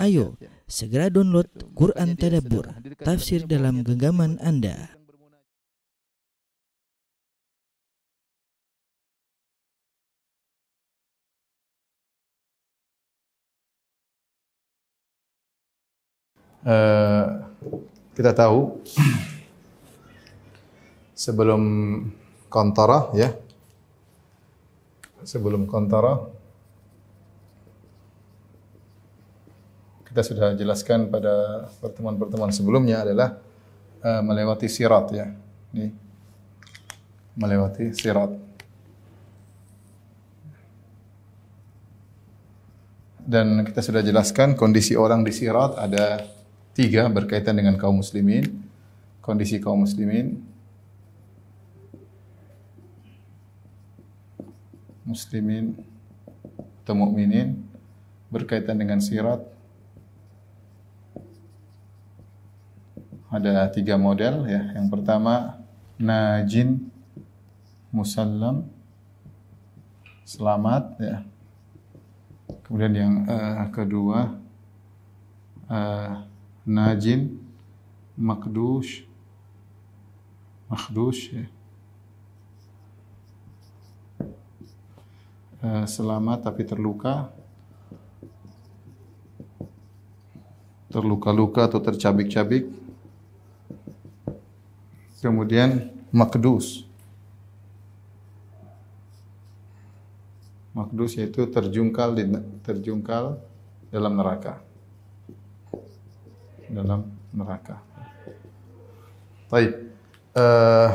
Ayo, segera download Quran Tadabbur, tafsir dalam genggaman Anda. Uh, kita tahu sebelum kontara ya sebelum kontara kita sudah jelaskan pada pertemuan-pertemuan sebelumnya adalah uh, melewati sirat ya. Ini melewati sirat. Dan kita sudah jelaskan kondisi orang di sirat ada tiga berkaitan dengan kaum muslimin. Kondisi kaum muslimin. Muslimin atau mukminin berkaitan dengan sirat ada tiga model ya. Yang pertama najin musallam selamat ya. Kemudian yang uh, kedua uh, najin makdush makdush ya. Uh, selamat tapi terluka terluka-luka atau tercabik-cabik Kemudian makdus. Makdus yaitu terjungkal di terjungkal dalam neraka. Dalam neraka. Baik. Uh,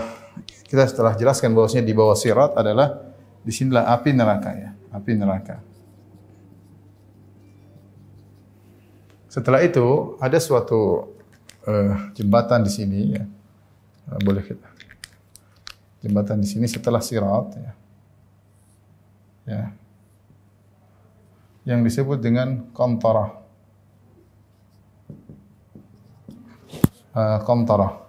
kita setelah jelaskan bahwasanya di bawah sirat adalah di sinilah api neraka ya, api neraka. Setelah itu ada suatu uh, jembatan di sini ya boleh kita. Jembatan di sini setelah sirat ya. Ya. Yang disebut dengan kontara. Uh, kontara.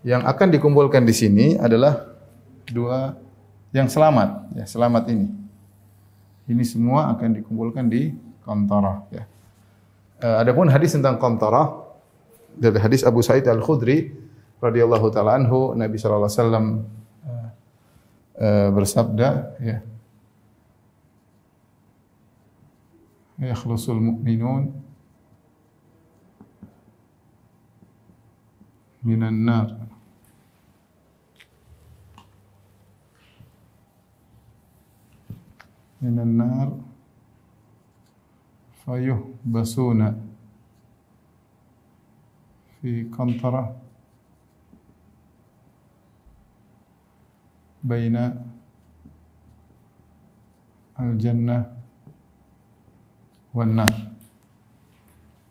Yang akan dikumpulkan di sini adalah dua yang selamat, ya, selamat ini. Ini semua akan dikumpulkan di kontara, ya. Uh, adapun hadis tentang kontara dari hadis Abu Sa'id Al-Khudri radhiyallahu taala anhu Nabi sallallahu alaihi wasallam uh, uh, bersabda ya yakhlusul mu'minun minan nar minan nar fayuhbasuna fi qantara بين الجنة والنار.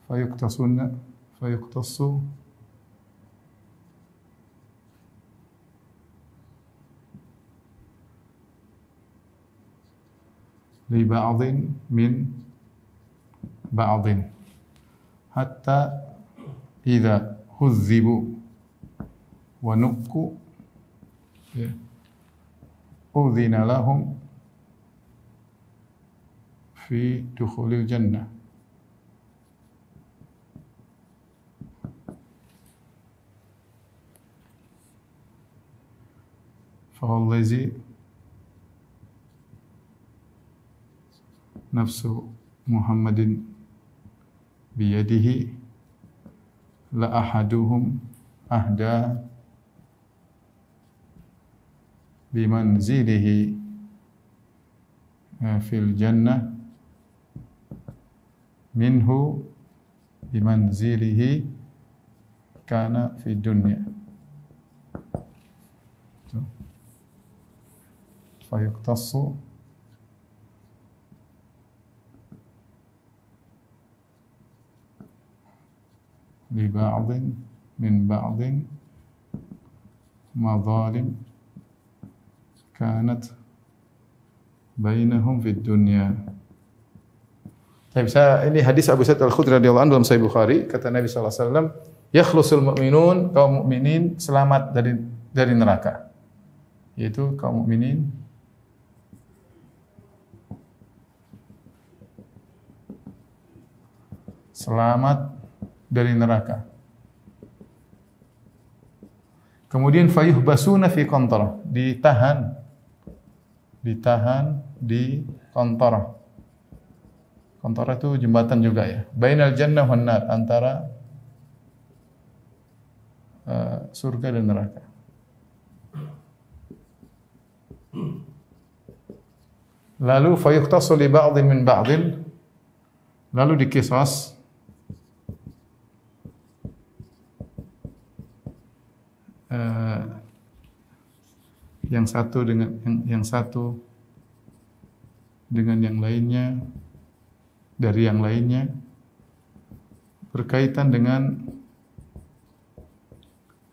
فيقتصون فيقتص لبعض من بعض. حتى إذا هذبوا ونقوا أذن لهم في دخول الجنة. فهو الذي نفس محمد بيده لأحدهم أهدى بمنزله. في الجنة؟ منه بمنزله كان في الدنيا. فيقتص لبعض من بعض مظالم kanat bainahum fid dunya. Tapi saya ini hadis Abu Sa'id Al-Khudri radhiyallahu anhu dalam Sahih Bukhari kata Nabi sallallahu alaihi wasallam yakhlusul mu'minun kaum mukminin selamat dari dari neraka. Yaitu kaum mukminin selamat dari neraka. Kemudian fayuh basuna fi kontor, ditahan, ditahan di kontor. Kontor itu jembatan juga ya. Bainal jannah wan nar antara uh, surga dan neraka. Lalu fayuqtasu li ba'dhin min ba'dhin lalu dikisas uh, yang satu dengan yang, yang satu dengan yang lainnya dari yang lainnya berkaitan dengan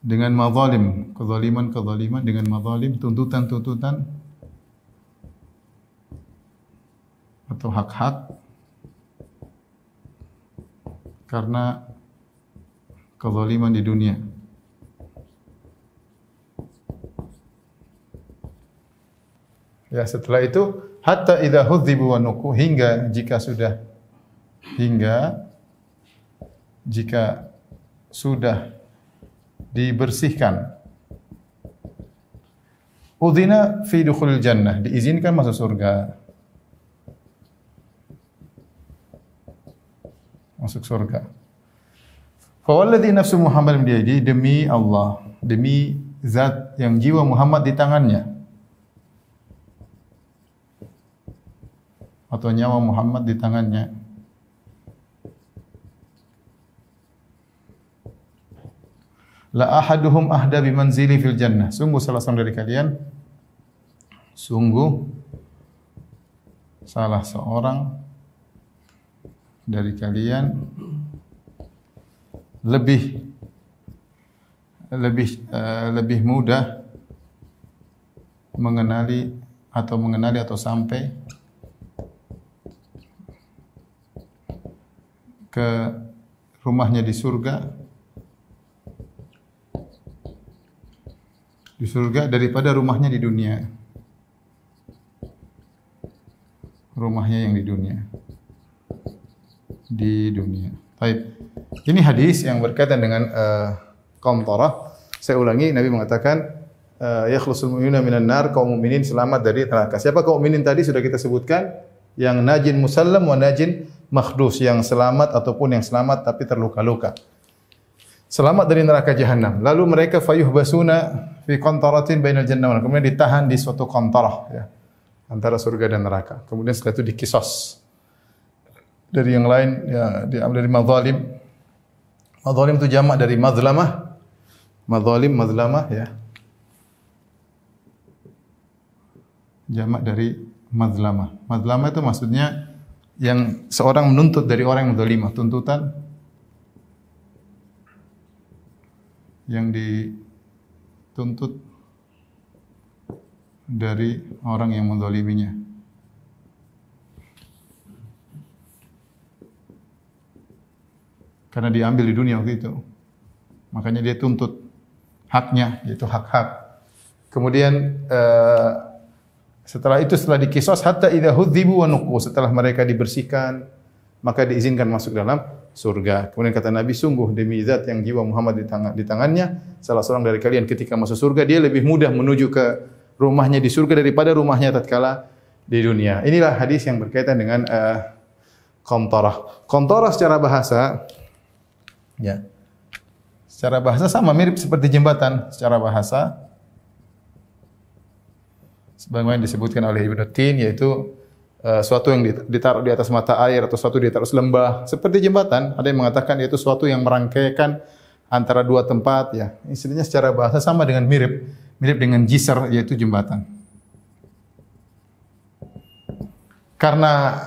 dengan mazalim, kezaliman-kezaliman dengan mazalim, tuntutan-tuntutan atau hak-hak karena kezaliman di dunia. Ya, setelah itu hatta idza hudzibu wa nuku hingga jika sudah hingga jika sudah dibersihkan. Udhina fi dukhulil jannah diizinkan masuk surga. Masuk surga. Fa walladhi nafsu Muhammad biyadi demi Allah demi zat yang jiwa Muhammad di tangannya atau nyawa Muhammad di tangannya. La ahaduhum ahda bimanzili fil jannah. Sungguh salah seorang dari kalian sungguh salah seorang dari kalian lebih lebih uh, lebih mudah mengenali atau mengenali atau sampai ke rumahnya di surga di surga daripada rumahnya di dunia. Rumahnya yang di dunia. Di dunia. Baik. Ini hadis yang berkaitan dengan uh, kaum Torah. Saya ulangi, Nabi mengatakan uh, yakhlusul mu'minuna minan nar, kaum mukminin selamat dari neraka. Siapa kaum mukminin tadi sudah kita sebutkan? Yang najin musallam wa najin makhdus yang selamat ataupun yang selamat tapi terluka-luka. Selamat dari neraka jahanam. Lalu mereka fayuh basuna fi qantaratin bainal jannah Kemudian ditahan di suatu kontarah ya. Antara surga dan neraka. Kemudian setelah itu dikisos. Dari yang lain ya dari madzalim. Madzalim itu jamak dari madlamah. Madzalim, madlamah ya. Jamak dari madlamah. Madlamah itu maksudnya yang seorang menuntut dari orang yang mendolimah, tuntutan yang dituntut dari orang yang mendoliminya. Karena diambil di dunia waktu itu. Makanya dia tuntut haknya, yaitu hak-hak. Kemudian uh, setelah itu setelah dikisos hatta idza hudzibu wa setelah mereka dibersihkan maka diizinkan masuk dalam surga. Kemudian kata Nabi sungguh demi zat yang jiwa Muhammad di, tangan, di tangannya salah seorang dari kalian ketika masuk surga dia lebih mudah menuju ke rumahnya di surga daripada rumahnya tatkala di dunia. Inilah hadis yang berkaitan dengan uh, kontorah. Kontorah secara bahasa ya. Secara bahasa sama mirip seperti jembatan secara bahasa sebagaimana disebutkan oleh Ibnu Tin yaitu uh, suatu yang ditaruh di atas mata air atau suatu di atas lembah. Seperti jembatan ada yang mengatakan yaitu suatu yang merangkaikan antara dua tempat ya. Istilahnya secara bahasa sama dengan mirip mirip dengan jisr yaitu jembatan. Karena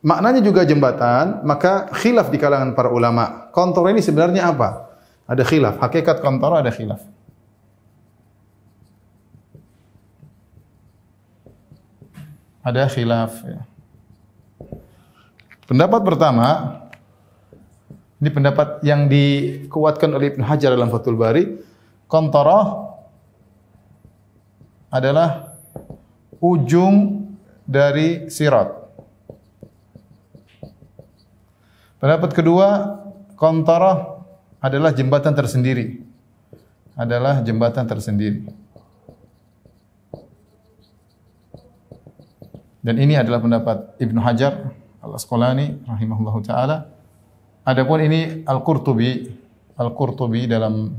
maknanya juga jembatan maka khilaf di kalangan para ulama. Kontor ini sebenarnya apa? Ada khilaf. Hakikat kontor ada khilaf ada khilaf. Ya. Pendapat pertama, ini pendapat yang dikuatkan oleh Ibn Hajar dalam Fathul Bari, kontorah adalah ujung dari sirat. Pendapat kedua, kontorah adalah jembatan tersendiri. Adalah jembatan tersendiri. Dan ini adalah pendapat Ibnu Hajar Al-Asqalani rahimahullahu taala. Adapun ini Al-Qurtubi, Al-Qurtubi dalam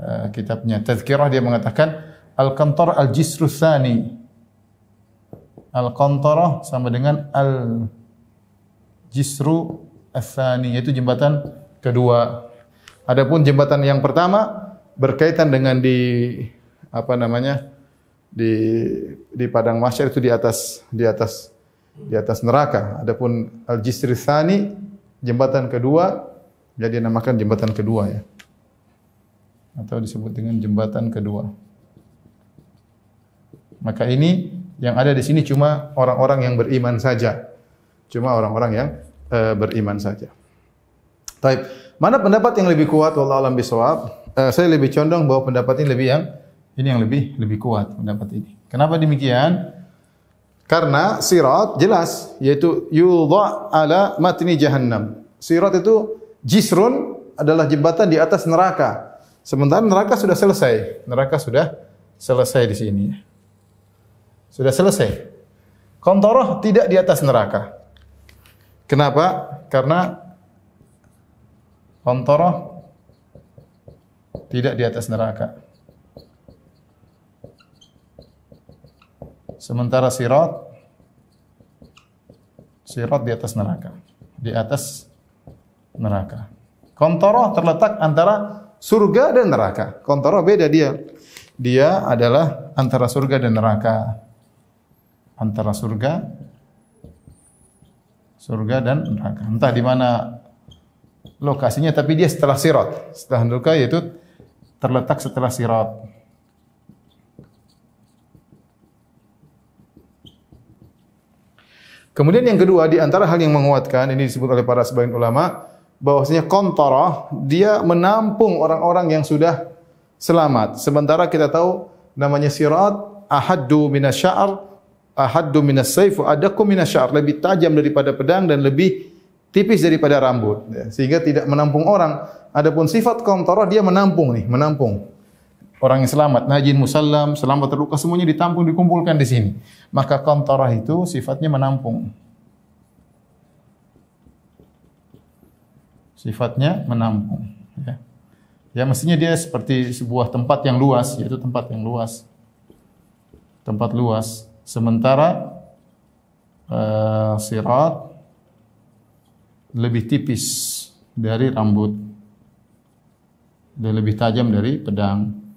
uh, kitabnya Tazkirah dia mengatakan Al-Qantar Al-Jisru Tsani. Al-Qantarah sama dengan Al-Jisru Tsani yaitu jembatan kedua. Adapun jembatan yang pertama berkaitan dengan di apa namanya? Di di padang mahsyar itu di atas di atas di atas neraka. Adapun al-jisr tsani jembatan kedua jadi namakan jembatan kedua ya. Atau disebut dengan jembatan kedua. Maka ini yang ada di sini cuma orang-orang yang beriman saja. Cuma orang-orang yang uh, beriman saja. Taib. Mana pendapat yang lebih kuat wallahu alam bisawab? Uh, saya lebih condong bahwa pendapat ini lebih yang ini yang lebih lebih kuat pendapat ini. Kenapa demikian? Karena sirat jelas yaitu yudha ala matni jahannam. Sirat itu jisrun adalah jembatan di atas neraka. Sementara neraka sudah selesai. Neraka sudah selesai di sini. Sudah selesai. Kontoroh tidak di atas neraka. Kenapa? Karena kontoroh tidak di atas neraka. Sementara sirat sirat di atas neraka. Di atas neraka. Kontoroh terletak antara surga dan neraka. Kontoroh beda dia. Dia adalah antara surga dan neraka. Antara surga surga dan neraka. Entah di mana lokasinya tapi dia setelah sirat. Setelah neraka yaitu terletak setelah sirat. Kemudian yang kedua di antara hal yang menguatkan ini disebut oleh para sebagian ulama bahwasanya kontorah dia menampung orang-orang yang sudah selamat. Sementara kita tahu namanya sirat ahaddu minasya'ar ahaddu minasayf adakum minasya'ar lebih tajam daripada pedang dan lebih tipis daripada rambut ya, sehingga tidak menampung orang. Adapun sifat kontorah dia menampung nih, menampung orang yang selamat, najin musallam, selamat terluka semuanya ditampung dikumpulkan di sini. Maka kontorah itu sifatnya menampung. Sifatnya menampung. Ya. ya mestinya dia seperti sebuah tempat yang luas, yaitu tempat yang luas. Tempat luas. Sementara uh, sirat lebih tipis dari rambut dan lebih tajam dari pedang.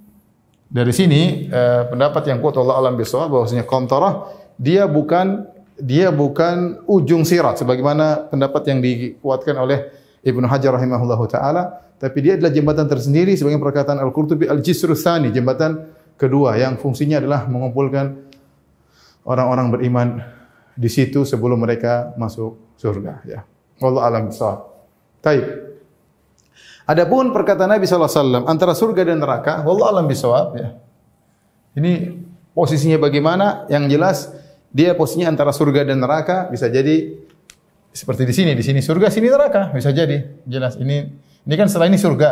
Dari sini eh, pendapat yang kuat Allah alam bisawab bahwasanya kontorah dia bukan dia bukan ujung sirat sebagaimana pendapat yang dikuatkan oleh Ibnu Hajar rahimahullahu taala, tapi dia adalah jembatan tersendiri sebagai perkataan Al-Qurtubi Al-Jisru Tsani, jembatan kedua yang fungsinya adalah mengumpulkan orang-orang beriman di situ sebelum mereka masuk surga ya. Allah alam bisawab. Baik. Adapun perkataan Nabi SAW antara surga dan neraka, wallah alam bisawab ya. Ini posisinya bagaimana? Yang jelas dia posisinya antara surga dan neraka bisa jadi seperti di sini, di sini surga, sini neraka, bisa jadi. Jelas ini ini kan setelah ini surga,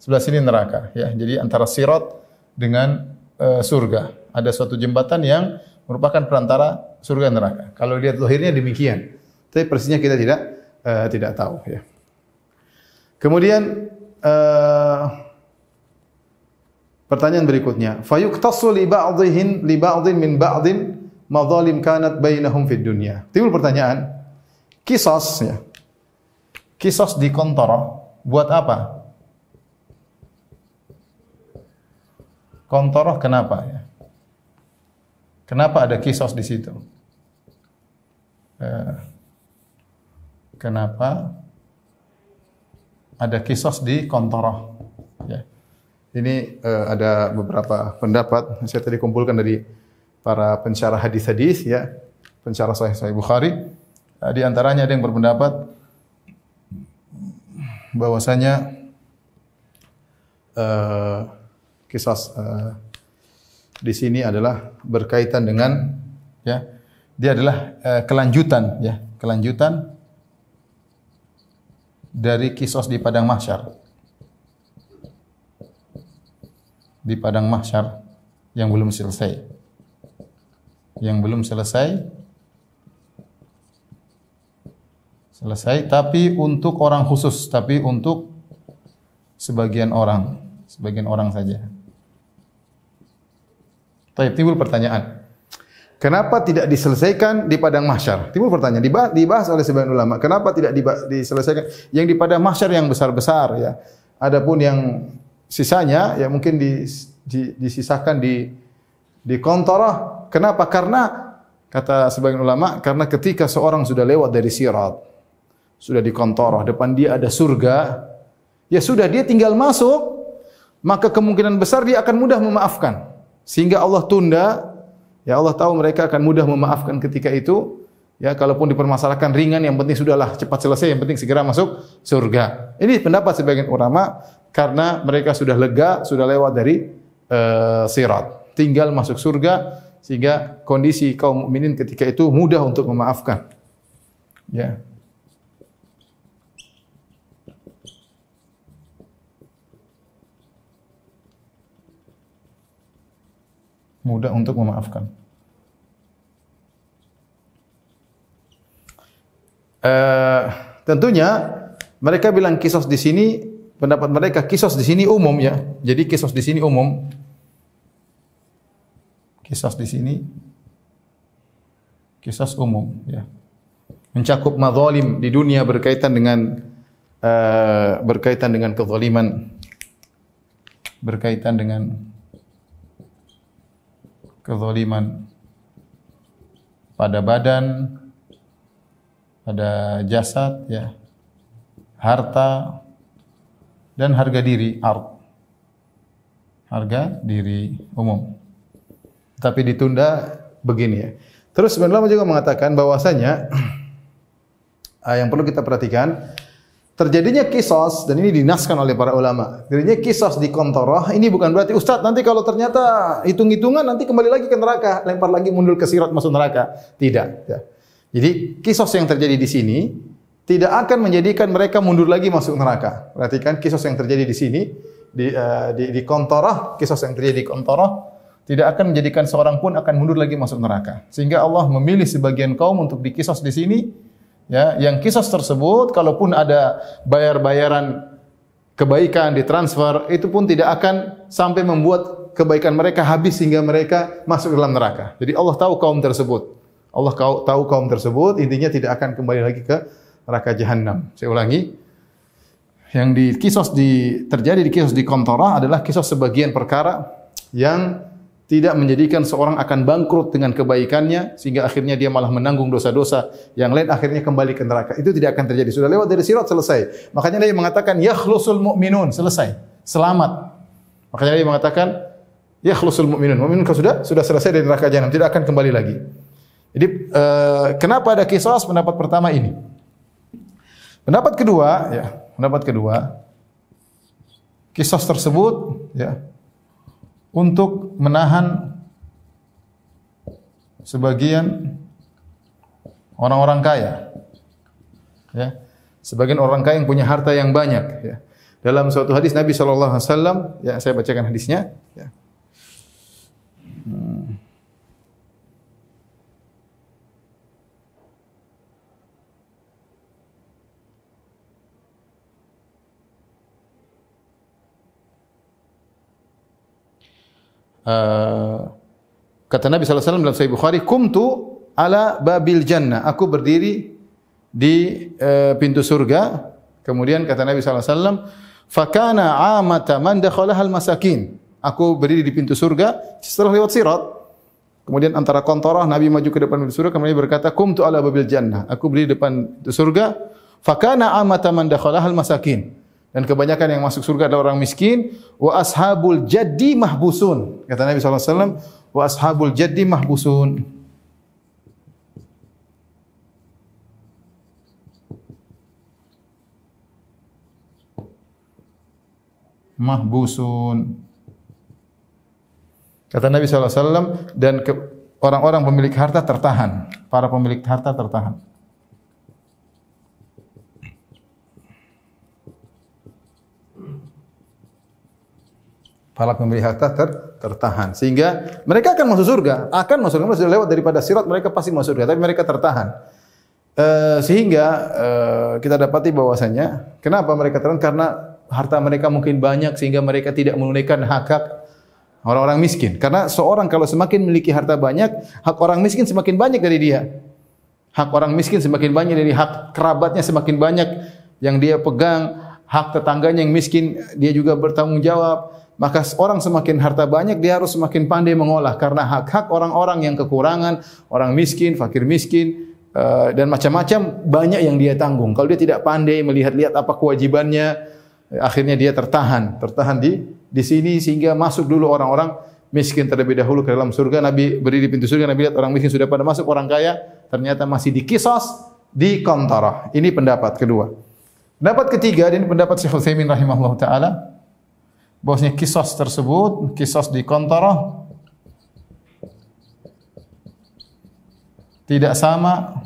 sebelah sini neraka ya. Jadi antara sirat dengan uh, surga. Ada suatu jembatan yang merupakan perantara surga dan neraka. Kalau lihat lahirnya demikian. Tapi persisnya kita tidak uh, tidak tahu ya. Kemudian uh, pertanyaan berikutnya, fayuqtasu li ba'dhin li ba'dhin min ba'dhin madzalim kanat bainahum fid dunya. Timbul pertanyaan, kisos ya. Kisos di kontoro buat apa? Kontoroh kenapa ya? Kenapa ada kisos di situ? Eh, kenapa ada kisos di kontoroh. Ya. Ini uh, ada beberapa pendapat saya tadi kumpulkan dari para pensyarah hadis-hadis ya, pensyarah Sahih Sahih Bukhari. Uh, di antaranya ada yang berpendapat bahwasanya uh, kisos uh, di sini adalah berkaitan dengan ya dia adalah uh, kelanjutan ya kelanjutan dari kisos di padang mahsyar. Di padang mahsyar yang belum selesai. Yang belum selesai selesai tapi untuk orang khusus, tapi untuk sebagian orang, sebagian orang saja. Tapi timbul pertanyaan. Kenapa tidak diselesaikan di padang mahsyar? Timbul pertanyaan, dibahas, dibahas oleh sebagian ulama. Kenapa tidak diselesaikan yang di padang mahsyar yang besar-besar ya? Adapun yang sisanya ya mungkin di, di, disisakan di di kontorah. Kenapa? Karena kata sebagian ulama, karena ketika seorang sudah lewat dari sirat, sudah di kontorah, depan dia ada surga, ya sudah dia tinggal masuk, maka kemungkinan besar dia akan mudah memaafkan. Sehingga Allah tunda Ya Allah tahu mereka akan mudah memaafkan ketika itu. Ya, kalaupun dipermasalahkan ringan, yang penting sudahlah cepat selesai, yang penting segera masuk surga. Ini pendapat sebagian ulama karena mereka sudah lega, sudah lewat dari uh, sirat, tinggal masuk surga sehingga kondisi kaum mukminin ketika itu mudah untuk memaafkan. Ya. Mudah untuk memaafkan. Uh, tentunya mereka bilang kisos di sini pendapat mereka kisos di sini umum ya. Jadi kisos di sini umum. Kisos di sini kisos umum ya. Mencakup madzalim di dunia berkaitan dengan uh, berkaitan dengan kezaliman berkaitan dengan kezaliman pada badan ada jasad ya harta dan harga diri art harga diri umum. Tapi ditunda begini ya. Terus sebenarnya juga mengatakan bahwasanya ah, yang perlu kita perhatikan terjadinya kisos dan ini dinaskan oleh para ulama. Terjadinya kisos di kontoroh ini bukan berarti Ustadz nanti kalau ternyata hitung-hitungan nanti kembali lagi ke neraka, lempar lagi mundur ke sirat masuk neraka. Tidak. Ya. Jadi kisos yang terjadi di sini tidak akan menjadikan mereka mundur lagi masuk neraka. Perhatikan kisos yang terjadi di sini di uh, di, di kontorah, kisos yang terjadi di kontorah tidak akan menjadikan seorang pun akan mundur lagi masuk neraka. Sehingga Allah memilih sebagian kaum untuk dikisos di sini ya, yang kisos tersebut kalaupun ada bayar-bayaran kebaikan ditransfer itu pun tidak akan sampai membuat kebaikan mereka habis sehingga mereka masuk dalam neraka. Jadi Allah tahu kaum tersebut. Allah tahu kaum tersebut intinya tidak akan kembali lagi ke neraka jahanam. Saya ulangi. Yang di kisos di terjadi di kisos di kontora adalah kisos sebagian perkara yang tidak menjadikan seorang akan bangkrut dengan kebaikannya sehingga akhirnya dia malah menanggung dosa-dosa yang lain akhirnya kembali ke neraka. Itu tidak akan terjadi. Sudah lewat dari sirat selesai. Makanya dia mengatakan yakhlusul mu'minun, selesai. Selamat. Makanya dia mengatakan yakhlusul mu'minun. Mu'minun sudah sudah selesai dari neraka jahanam, tidak akan kembali lagi. Jadi uh, kenapa ada kisos? Pendapat pertama ini. Pendapat kedua, ya, pendapat kedua, kisos tersebut, ya, untuk menahan sebagian orang-orang kaya, ya, sebagian orang kaya yang punya harta yang banyak, ya. Dalam suatu hadis Nabi Shallallahu Alaihi Wasallam, ya, saya bacakan hadisnya, ya. Hmm. Eh, kata Nabi wasallam dalam Sahih Bukhari, "Kumtu ala babil jannah." Aku berdiri di uh, pintu surga. Kemudian kata Nabi wasallam, "Fakana amata man dakhalaha al-masakin." Aku berdiri di pintu surga setelah lewat sirat. Kemudian antara kontorah Nabi maju ke depan pintu surga kemudian berkata, "Kumtu ala babil jannah." Aku berdiri di depan pintu surga. Fakana amata man dakhalaha al-masakin. Dan kebanyakan yang masuk surga adalah orang miskin. Wa ashabul jaddi mahbusun. Kata Nabi SAW. Wa ashabul jaddi mahbusun. Mahbusun. Kata Nabi SAW. Dan orang-orang pemilik harta tertahan. Para pemilik harta tertahan. Para pemberi harta ter, tertahan sehingga mereka akan masuk surga, akan masuk surga sudah lewat daripada sirat mereka pasti masuk surga, tapi mereka tertahan. Uh, sehingga uh, kita dapati bahwasanya kenapa mereka tertahan karena harta mereka mungkin banyak sehingga mereka tidak menunaikan hak-hak orang-orang miskin. Karena seorang kalau semakin memiliki harta banyak, hak orang miskin semakin banyak dari dia. Hak orang miskin semakin banyak dari hak kerabatnya semakin banyak yang dia pegang, hak tetangganya yang miskin dia juga bertanggung jawab. Maka orang semakin harta banyak dia harus semakin pandai mengolah karena hak-hak orang-orang yang kekurangan, orang miskin, fakir miskin uh, dan macam-macam banyak yang dia tanggung. Kalau dia tidak pandai melihat-lihat apa kewajibannya, akhirnya dia tertahan, tertahan di di sini sehingga masuk dulu orang-orang miskin terlebih dahulu ke dalam surga. Nabi berdiri di pintu surga, Nabi lihat orang miskin sudah pada masuk, orang kaya ternyata masih di kisos di kontarah. Ini pendapat kedua. Pendapat ketiga, dan pendapat Syekh Utsaimin rahimahullah taala, bahwasanya kisos tersebut, kisos di kontarah tidak sama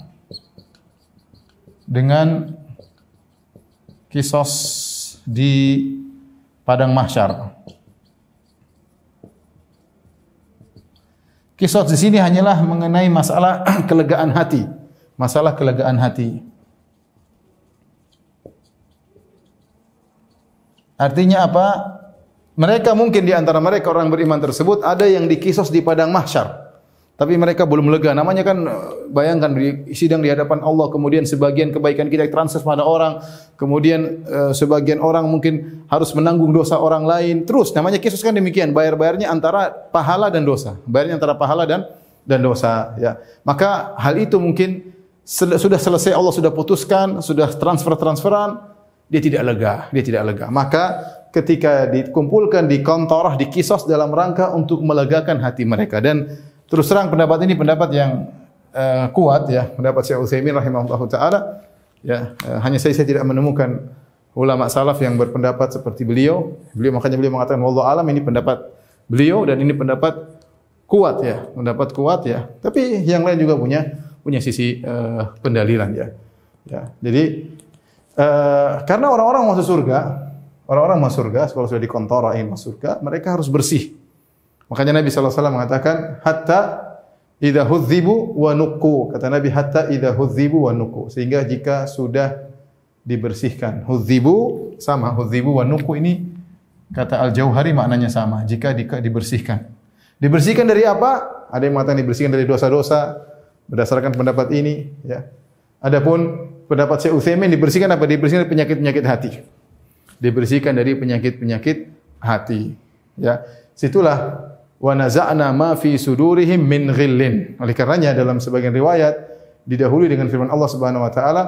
dengan kisos di padang mahsyar. Kisos di sini hanyalah mengenai masalah kelegaan hati, masalah kelegaan hati. Artinya apa? Mereka mungkin di antara mereka orang beriman tersebut ada yang dikisos di padang mahsyar. Tapi mereka belum lega. Namanya kan bayangkan di sidang di hadapan Allah kemudian sebagian kebaikan kita transfer pada orang, kemudian uh, sebagian orang mungkin harus menanggung dosa orang lain. Terus namanya kisos kan demikian, bayar-bayarnya antara pahala dan dosa. Bayarnya antara pahala dan dan dosa ya. Maka hal itu mungkin sudah selesai Allah sudah putuskan, sudah transfer-transferan, dia tidak lega, dia tidak lega. Maka ketika dikumpulkan di kontorah, di kisos dalam rangka untuk melegakan hati mereka dan Terus terang pendapat ini pendapat yang uh, kuat ya, pendapat Syekh Utsaimin rahimahullah taala. Ya, uh, hanya saya, saya tidak menemukan ulama salaf yang berpendapat seperti beliau. Beliau makanya beliau mengatakan wallahu alam ini pendapat beliau dan ini pendapat kuat ya, pendapat kuat ya. Tapi yang lain juga punya punya sisi uh, pendalilan ya. Ya. Jadi uh, karena orang-orang masuk surga, orang-orang masuk surga kalau sudah dikontor ingin masuk surga, mereka harus bersih. Makanya Nabi SAW mengatakan hatta idza hudzibu wa. Kata Nabi hatta idza hudzibu wa. Sehingga jika sudah dibersihkan. Hudzibu sama hudzibu wa nuqu ini kata Al-Jauhari maknanya sama. Jika dibersihkan. Dibersihkan dari apa? Ada yang mengatakan dibersihkan dari dosa-dosa berdasarkan pendapat ini, ya. Adapun pendapat Syekh Utsaimin dibersihkan apa? Dibersihkan dari penyakit-penyakit hati. Dibersihkan dari penyakit-penyakit hati, ya. Situlah wa naza'na ma fi sudurihim min ghillin. Oleh karenanya dalam sebagian riwayat didahului dengan firman Allah Subhanahu wa taala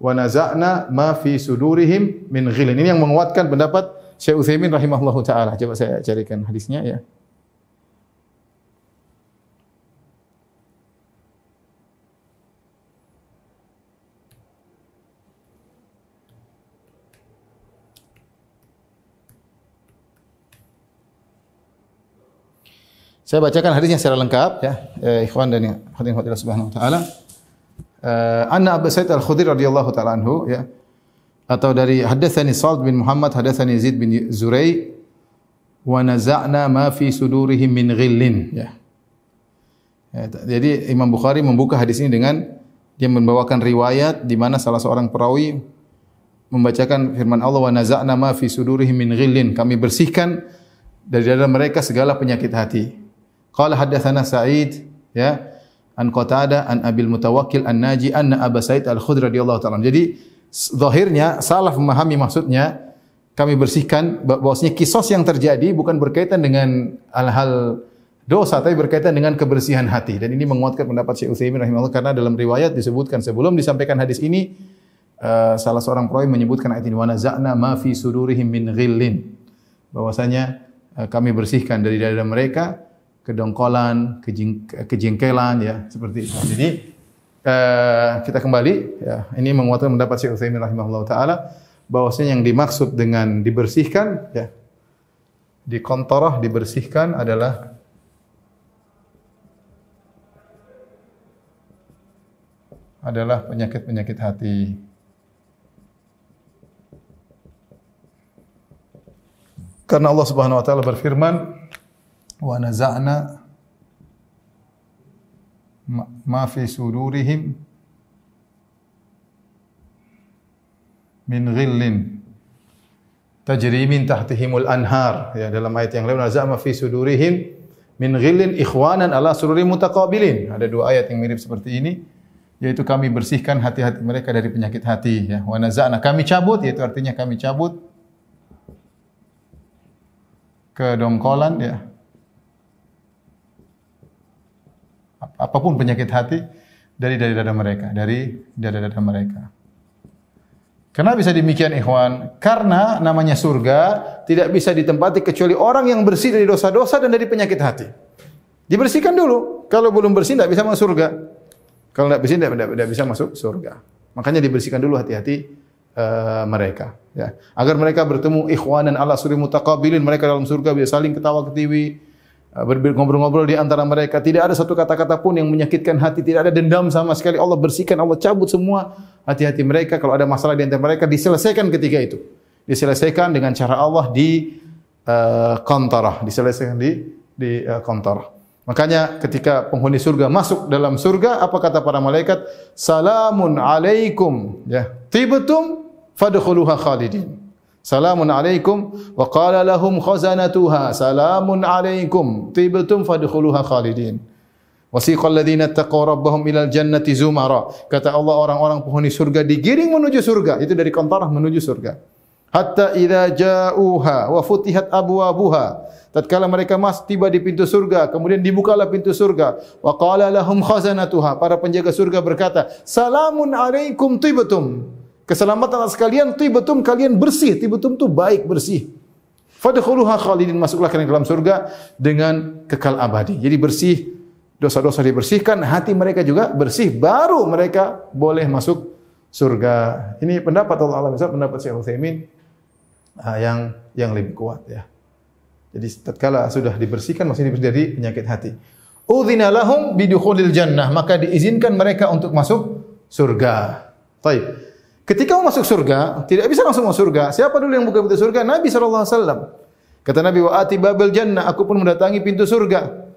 wa naza'na ma fi sudurihim min ghillin. Ini yang menguatkan pendapat Syekh Utsaimin rahimahullahu taala. Coba saya carikan hadisnya ya. Saya bacakan hadisnya secara lengkap ya, eh, ikhwan dan hadirin hadirat subhanahu wa taala. Eh, anna Abu Sa'id Al-Khudri radhiyallahu taala anhu ya atau dari hadatsani Sa'd bin Muhammad hadatsani Zaid bin Zurai wa naza'na ma fi sudurihim min ghillin ya. ya. Jadi Imam Bukhari membuka hadis ini dengan dia membawakan riwayat di mana salah seorang perawi membacakan firman Allah wa naza'na ma fi sudurihim min ghillin. Kami bersihkan dari dalam mereka segala penyakit hati. Qala haddatsana Sa'id ya an Qatada an Abil Mutawakkil an Naji anna Abu Sa'id Al-Khudri radhiyallahu taala. Jadi zahirnya salah memahami maksudnya kami bersihkan bahwasanya kisos yang terjadi bukan berkaitan dengan hal-hal dosa tapi berkaitan dengan kebersihan hati dan ini menguatkan pendapat Syekh Utsaimin rahimahullah karena dalam riwayat disebutkan sebelum disampaikan hadis ini uh, salah seorang perawi menyebutkan ayat ini wa naza'na ma fi sudurihim min ghillin bahwasanya uh, kami bersihkan dari dada mereka kedongkolan, kejeng, kejengkelan ya seperti itu. Jadi uh, kita kembali ya ini menguatkan pendapat Syekh Utsaimin rahimahullah taala bahwasanya yang dimaksud dengan dibersihkan ya di dibersihkan adalah adalah penyakit-penyakit hati. Karena Allah Subhanahu wa taala berfirman, "Wa naza'na ma, fi sudurihim min ghillin tajri min tahtihimul anhar." Ya, dalam ayat yang lain, "Naza'na fi sudurihim min ghillin ikhwanan ala sururin mutaqabilin." Ada dua ayat yang mirip seperti ini yaitu kami bersihkan hati-hati mereka dari penyakit hati ya wa naza'na kami cabut yaitu artinya kami cabut kedongkolan ya apa pun penyakit hati dari dari dada mereka dari dada-dada mereka Kenapa bisa demikian ikhwan? Karena namanya surga tidak bisa ditempati kecuali orang yang bersih dari dosa-dosa dan dari penyakit hati. Dibersihkan dulu. Kalau belum bersih tidak bisa masuk surga. Kalau tidak bersih tidak, bisa masuk surga. Makanya dibersihkan dulu hati-hati uh, mereka. Ya. Agar mereka bertemu ikhwanan ala suri mutaqabilin. Mereka dalam surga bisa saling ketawa ketiwi. Uh, ngobrol-ngobrol di antara mereka. Tidak ada satu kata-kata pun yang menyakitkan hati. Tidak ada dendam sama sekali. Allah bersihkan, Allah cabut semua hati-hati mereka. Kalau ada masalah di antara mereka, diselesaikan ketika itu. Diselesaikan dengan cara Allah di uh, kontarah. Diselesaikan di, di uh, kontarah. Makanya ketika penghuni surga masuk dalam surga, apa kata para malaikat? Salamun alaikum. Ya. Tibtum fadkhuluha khalidin. Salamun alaikum wa qala lahum khazanatuha salamun alaikum tibtum fadkhuluha khalidin. Wasiqal ladzina taqaw rabbahum ilal jannati zumara. Kata Allah orang-orang penghuni surga digiring menuju surga. Itu dari kontarah menuju surga. Hatta idza ja'uha wa futihat abwabuha tatkala mereka mas tiba di pintu surga kemudian dibukalah pintu surga wa qala lahum khazanatuha para penjaga surga berkata salamun alaikum tibtum keselamatan atas kalian tibtum kalian bersih tibtum tu baik bersih fadkhuluha khalidin masuklah kalian dalam surga dengan kekal abadi jadi bersih dosa-dosa dibersihkan hati mereka juga bersih baru mereka boleh masuk surga ini pendapat Allah Alam pendapat Syekh Utsaimin uh, yang yang lebih kuat ya jadi tatkala sudah dibersihkan masih dibersih dari penyakit hati. Udzina lahum bidukhulil jannah, maka diizinkan mereka untuk masuk surga. Baik. Ketika mau masuk surga, tidak bisa langsung masuk surga. Siapa dulu yang buka pintu surga? Nabi wasallam. Kata Nabi wa ati babel jannah, aku pun mendatangi pintu surga.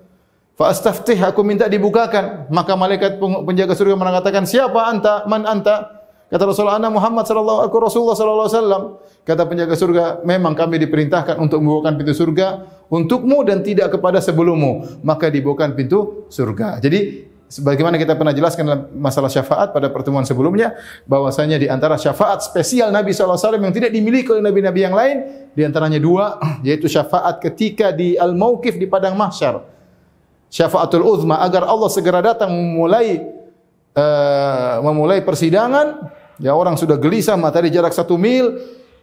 Fa astaftih, aku minta dibukakan. Maka malaikat penjaga surga mengatakan, "Siapa anta? Man anta?" Kata Rasulullah Ana Muhammad sallallahu alaihi Rasulullah. Kata penjaga surga, memang kami diperintahkan untuk membukakan pintu surga untukmu dan tidak kepada sebelummu, maka dibukakan pintu surga. Jadi sebagaimana kita pernah jelaskan dalam masalah syafaat pada pertemuan sebelumnya bahwasanya di antara syafaat spesial Nabi wasallam yang tidak dimiliki oleh nabi-nabi yang lain di antaranya dua yaitu syafaat ketika di al-mauqif di padang mahsyar. Syafaatul uzma agar Allah segera datang memulai uh, memulai persidangan, ya orang sudah gelisah matahari jarak satu mil,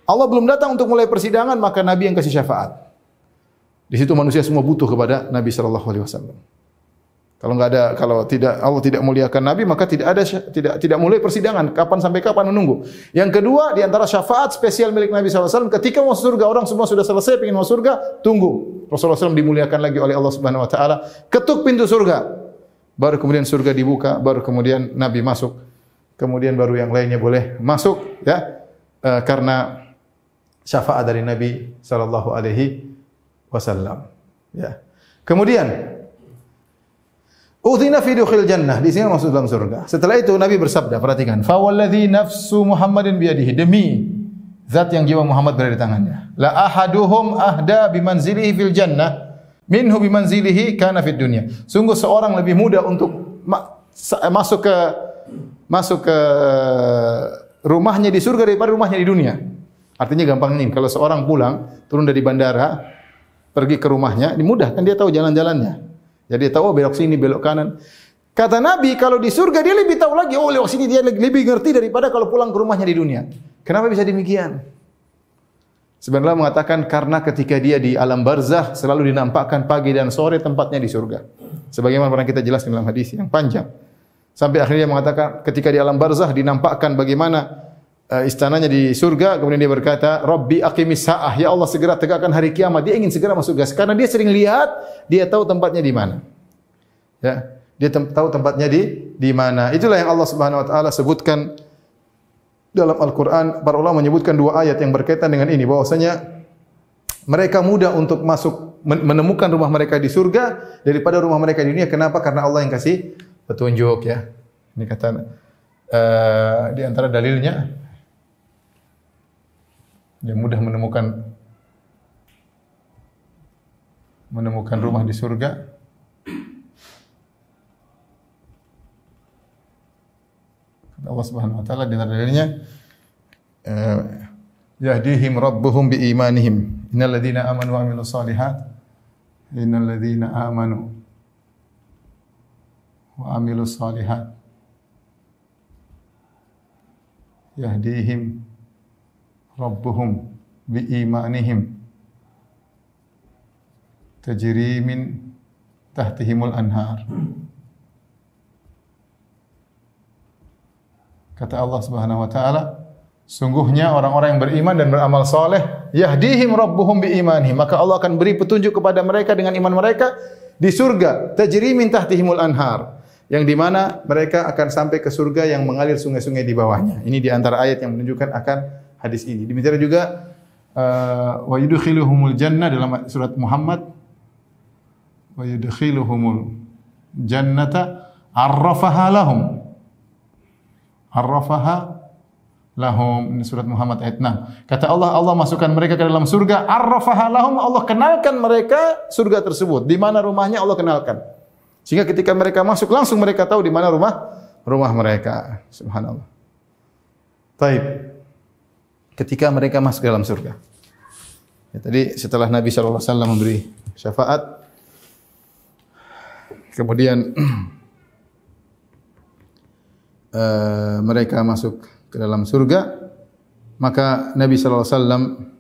Allah belum datang untuk mulai persidangan, maka Nabi yang kasih syafaat. Di situ manusia semua butuh kepada Nabi Shallallahu Alaihi Wasallam. Kalau nggak ada, kalau tidak Allah tidak muliakan Nabi, maka tidak ada tidak tidak mulai persidangan. Kapan sampai kapan menunggu. Yang kedua, di antara syafaat spesial milik Nabi SAW, ketika mau surga orang semua sudah selesai, ingin mau surga, tunggu. Rasulullah SAW dimuliakan lagi oleh Allah Subhanahu Wa Taala. Ketuk pintu surga baru kemudian surga dibuka, baru kemudian Nabi masuk, kemudian baru yang lainnya boleh masuk, ya, e, karena syafaat dari Nabi Sallallahu Alaihi Wasallam. Ya. Kemudian Uthina fi dukhil jannah. Di sini masuk dalam surga. Setelah itu Nabi bersabda, perhatikan, "Fa walladhi nafsu Muhammadin biyadihi." Demi zat yang jiwa Muhammad berada di tangannya. La ahaduhum ahda bimanzilihi fil jannah minhu bimanzilihi kana fid dunya. Sungguh seorang lebih mudah untuk ma masuk ke masuk ke rumahnya di surga daripada rumahnya di dunia. Artinya gampang nih, kalau seorang pulang turun dari bandara pergi ke rumahnya, ini mudah kan dia tahu jalan-jalannya. Jadi tahu oh, belok sini, belok kanan. Kata Nabi, kalau di surga dia lebih tahu lagi, oh lewat sini dia lebih ngerti daripada kalau pulang ke rumahnya di dunia. Kenapa bisa demikian? Sebenarnya mengatakan karena ketika dia di alam barzah selalu dinampakkan pagi dan sore tempatnya di surga. Sebagaimana pernah kita jelaskan dalam hadis yang panjang. Sampai akhirnya mengatakan ketika di alam barzah dinampakkan bagaimana istananya di surga, kemudian dia berkata, "Rabbi aqimis sa'ah." Ya Allah segera tegakkan hari kiamat. Dia ingin segera masuk gas karena dia sering lihat, dia tahu tempatnya di mana. Ya, dia tem tahu tempatnya di di mana. Itulah yang Allah Subhanahu wa taala sebutkan dalam Al-Quran para ulama menyebutkan dua ayat yang berkaitan dengan ini bahwasanya mereka mudah untuk masuk menemukan rumah mereka di surga daripada rumah mereka di dunia. Kenapa? Karena Allah yang kasih petunjuk ya. Ini kata uh, di antara dalilnya dia mudah menemukan menemukan rumah di surga. Allah Subhanahu wa taala di antara dalilnya uh, yahdihim rabbuhum bi imanihim Innal ladzina amanu wa amilus solihat Innal ladzina amanu wa amilus solihat yahdihim rabbuhum bi imanihim tajri min tahtihimul anhar kata Allah Subhanahu wa taala Sungguhnya orang-orang yang beriman dan beramal soleh, yahdihim rabbuhum bi imanihim. Maka Allah akan beri petunjuk kepada mereka dengan iman mereka di surga. Tajri min tahtihimul anhar. Yang di mana mereka akan sampai ke surga yang mengalir sungai-sungai di bawahnya. Ini di antara ayat yang menunjukkan akan hadis ini. Demikian juga uh, wa yudkhiluhumul jannah dalam surat Muhammad wa yudkhiluhumul jannata arrafaha lahum. Arrafaha lahum ini surat Muhammad ayat 6. Kata Allah, Allah masukkan mereka ke dalam surga. Arrafaha lahum, Allah kenalkan mereka surga tersebut. Di mana rumahnya Allah kenalkan. Sehingga ketika mereka masuk langsung mereka tahu di mana rumah rumah mereka. Subhanallah. Taib. Ketika mereka masuk ke dalam surga. Ya, tadi setelah Nabi SAW memberi syafaat, kemudian uh, mereka masuk ke dalam surga maka Nabi wasallam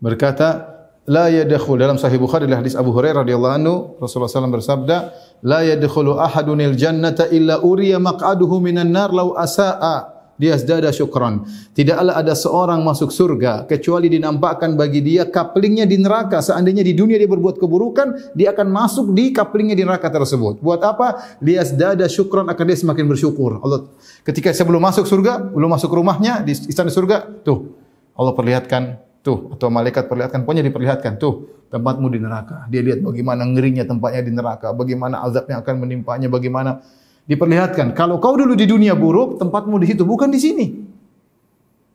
berkata la yadkhul dalam sahih Bukhari adalah hadis Abu Hurairah radhiyallahu anhu Rasulullah SAW bersabda la yadkhulu ahadunil jannata illa uriya maq'aduhu minan nar law asaa dia yazdada syukran. Tidaklah ada seorang masuk surga kecuali dinampakkan bagi dia kaplingnya di neraka. Seandainya di dunia dia berbuat keburukan, dia akan masuk di kaplingnya di neraka tersebut. Buat apa? Dia yazdada syukran akan dia semakin bersyukur. Allah ketika sebelum masuk surga, belum masuk rumahnya di istana surga, tuh Allah perlihatkan tuh atau malaikat perlihatkan pokoknya diperlihatkan tuh tempatmu di neraka. Dia lihat bagaimana ngerinya tempatnya di neraka, bagaimana azab yang akan menimpanya, bagaimana diperlihatkan. Kalau kau dulu di dunia buruk, tempatmu di situ bukan di sini.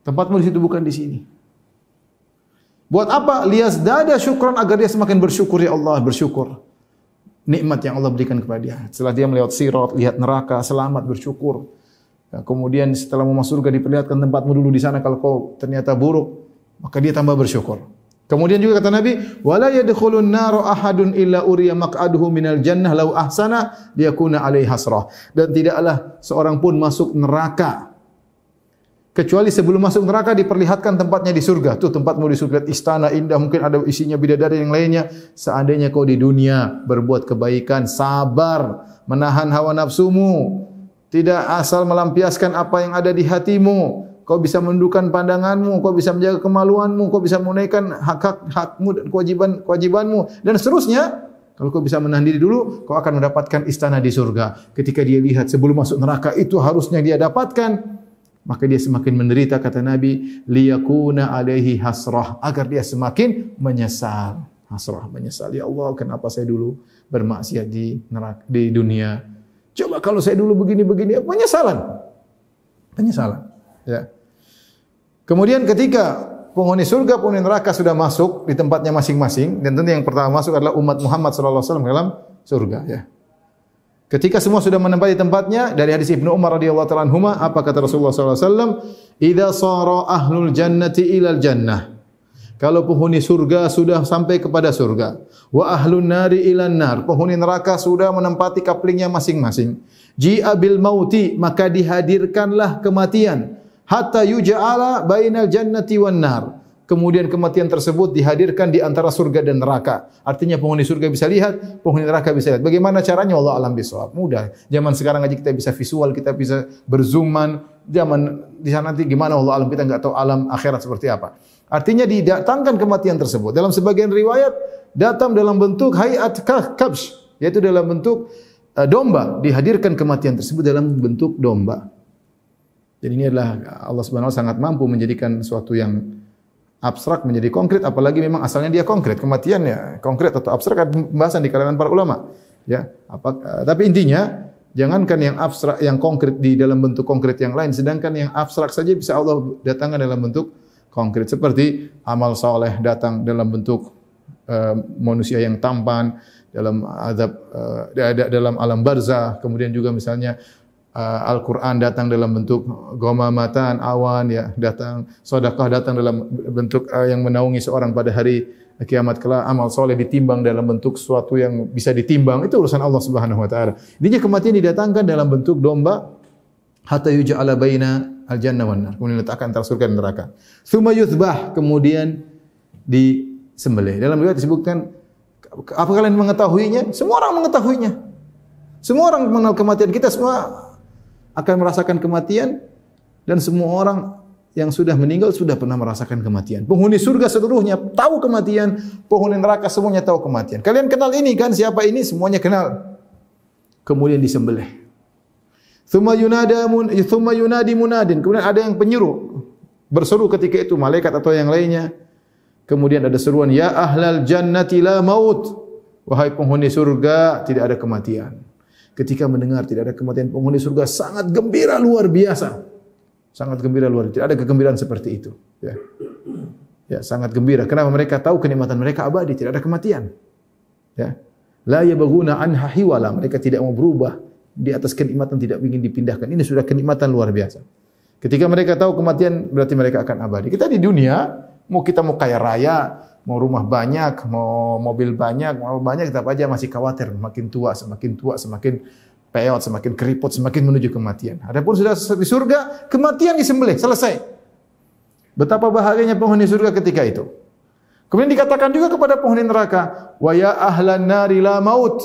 Tempatmu di situ bukan di sini. Buat apa? Lias dada syukron agar dia semakin bersyukur ya Allah, bersyukur. Nikmat yang Allah berikan kepada dia. Setelah dia melewat sirat, lihat neraka, selamat, bersyukur. Ya, kemudian setelah mau masuk surga diperlihatkan tempatmu dulu di sana kalau kau ternyata buruk, maka dia tambah bersyukur. Kemudian juga kata Nabi, "Wala yadkhulun ahadun illa uriya maq'aduhu minal jannah law ahsana liyakuna alaihi hasrah." Dan tidaklah seorang pun masuk neraka kecuali sebelum masuk neraka diperlihatkan tempatnya di surga. Tuh tempatmu di surga, istana indah, mungkin ada isinya bidadari yang lainnya. Seandainya kau di dunia berbuat kebaikan, sabar, menahan hawa nafsumu, tidak asal melampiaskan apa yang ada di hatimu, kau bisa menundukkan pandanganmu, kau bisa menjaga kemaluanmu, kau bisa menunaikan hak-hak hakmu dan kewajiban kewajibanmu dan seterusnya. Kalau kau bisa menahan diri dulu, kau akan mendapatkan istana di surga. Ketika dia lihat sebelum masuk neraka itu harusnya dia dapatkan, maka dia semakin menderita kata Nabi, liyakuna alaihi hasrah agar dia semakin menyesal. Hasrah menyesal. Ya Allah, kenapa saya dulu bermaksiat di neraka di dunia? Coba kalau saya dulu begini-begini, penyesalan. Penyesalan. Ya. Kemudian ketika penghuni surga, penghuni neraka sudah masuk di tempatnya masing-masing dan tentu yang pertama masuk adalah umat Muhammad sallallahu alaihi wasallam dalam surga ya. Ketika semua sudah menempati tempatnya dari hadis Ibnu Umar radhiyallahu taala anhuma apa kata Rasulullah sallallahu alaihi wasallam? Sara ahlul jannati ilal jannah. Kalau penghuni surga sudah sampai kepada surga wa ahlun nari ilan nar. Penghuni neraka sudah menempati kaplingnya masing-masing. Ji'a bil mauti maka dihadirkanlah kematian hatta yuja'ala bainal jannati wan nar. Kemudian kematian tersebut dihadirkan di antara surga dan neraka. Artinya penghuni surga bisa lihat, penghuni neraka bisa lihat. Bagaimana caranya? Allah alam bisawab. Mudah. Zaman sekarang aja kita bisa visual, kita bisa berzooman. Zaman di sana nanti gimana Allah alam kita nggak tahu alam akhirat seperti apa. Artinya didatangkan kematian tersebut. Dalam sebagian riwayat datang dalam bentuk hayat kabsh, yaitu dalam bentuk uh, domba. Dihadirkan kematian tersebut dalam bentuk domba. Jadi ini adalah Allah Subhanahu sangat mampu menjadikan suatu yang abstrak menjadi konkret apalagi memang asalnya dia konkret kematian ya konkret atau abstrak ada pembahasan di kalangan para ulama ya. Apa uh, tapi intinya jangankan yang abstrak yang konkret di dalam bentuk konkret yang lain sedangkan yang abstrak saja bisa Allah datangkan dalam bentuk konkret. Seperti amal soleh datang dalam bentuk uh, manusia yang tampan dalam azab uh, dalam alam barzah kemudian juga misalnya uh, Al-Quran datang dalam bentuk gomamatan, awan, ya datang, sedekah datang dalam bentuk uh, yang menaungi seorang pada hari kiamat kelak, amal soleh ditimbang dalam bentuk sesuatu yang bisa ditimbang, itu urusan Allah Subhanahu Wa Taala. Intinya kematian didatangkan dalam bentuk domba, hatta yuja'ala baina al-jannah wan. Kemudian letakkan antara surga dan neraka. Yuthbah, kemudian disembelih. Dalam riwayat disebutkan apa kalian mengetahuinya? Semua orang mengetahuinya. Semua orang mengenal kematian kita semua akan merasakan kematian dan semua orang yang sudah meninggal sudah pernah merasakan kematian. Penghuni surga seluruhnya tahu kematian, penghuni neraka semuanya tahu kematian. Kalian kenal ini kan siapa ini? Semuanya kenal. Kemudian disembelih. Thumma yunada mun thumma yunadi munadin. Kemudian ada yang penyeru berseru ketika itu malaikat atau yang lainnya. Kemudian ada seruan ya ahlal jannati la maut. Wahai penghuni surga tidak ada kematian ketika mendengar tidak ada kematian penghuni surga sangat gembira luar biasa. Sangat gembira luar biasa. Tidak ada kegembiraan seperti itu. Ya. ya, sangat gembira. Kenapa mereka tahu kenikmatan mereka abadi, tidak ada kematian. Ya. La yabghuna anha hiwala. Mereka tidak mau berubah di atas kenikmatan tidak ingin dipindahkan. Ini sudah kenikmatan luar biasa. Ketika mereka tahu kematian berarti mereka akan abadi. Kita di dunia mau kita mau kaya raya, mau rumah banyak, mau mobil banyak, mau banyak tetap aja masih khawatir makin tua, semakin tua, semakin peot, semakin keriput, semakin menuju kematian. Adapun sudah di surga, kematian disembelih, selesai. Betapa bahagianya penghuni surga ketika itu. Kemudian dikatakan juga kepada penghuni neraka, "Wa ya ahlan nari la maut."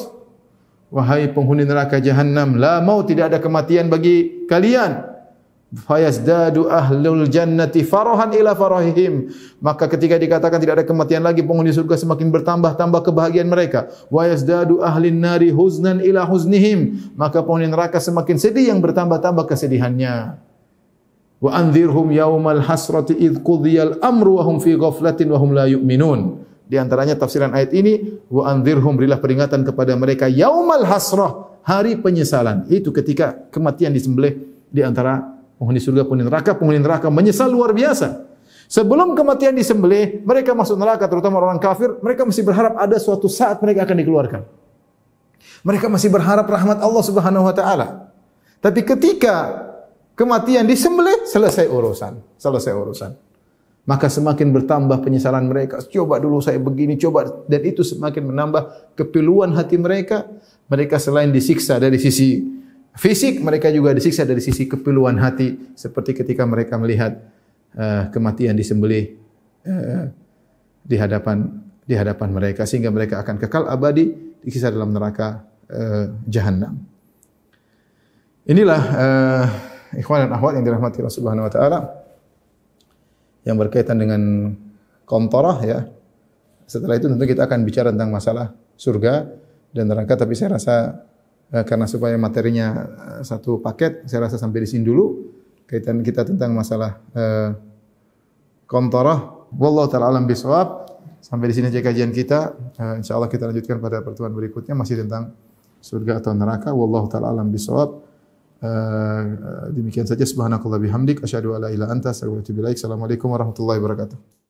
Wahai penghuni neraka jahanam, la maut tidak ada kematian bagi kalian fayazdadu ahlul jannati farahan ila farahihim. Maka ketika dikatakan tidak ada kematian lagi penghuni surga semakin bertambah tambah kebahagiaan mereka. Wa ahlin nari huznan ila huznihim. Maka penghuni neraka semakin sedih yang bertambah-tambah kesedihannya. Wa anzirhum yaumal hasrati id qudiyal amru wa hum fi ghaflatin wa hum la yu'minun. Di antaranya tafsiran ayat ini wa anzirhum berilah peringatan kepada mereka yaumal hasrah hari penyesalan. Itu ketika kematian disembelih di antara penghuni surga, penghuni neraka, penghuni neraka menyesal luar biasa. Sebelum kematian disembelih, mereka masuk neraka, terutama orang kafir, mereka masih berharap ada suatu saat mereka akan dikeluarkan. Mereka masih berharap rahmat Allah Subhanahu wa taala. Tapi ketika kematian disembelih, selesai urusan, selesai urusan. Maka semakin bertambah penyesalan mereka. Coba dulu saya begini, coba dan itu semakin menambah kepiluan hati mereka. Mereka selain disiksa dari sisi fisik, mereka juga disiksa dari sisi kepiluan hati seperti ketika mereka melihat uh, kematian disembelih uh, di hadapan di hadapan mereka sehingga mereka akan kekal abadi disiksa dalam neraka uh, jahanam. Inilah uh, ikhwan dan akhwat yang dirahmati Allah Subhanahu wa taala yang berkaitan dengan kontorah ya. Setelah itu tentu kita akan bicara tentang masalah surga dan neraka tapi saya rasa Eh, karena supaya materinya eh, satu paket, saya rasa sampai di sini dulu kaitan kita tentang masalah uh, kontorah. Wallahu taala alam bisawab. Sampai di sini aja kajian kita. Uh, insyaallah kita lanjutkan pada pertemuan berikutnya masih tentang surga atau neraka. Wallahu taala alam bisawab. Demikian saja subhanakallah bihamdik asyhadu alla ilaha anta. Assalamualaikum warahmatullahi wabarakatuh.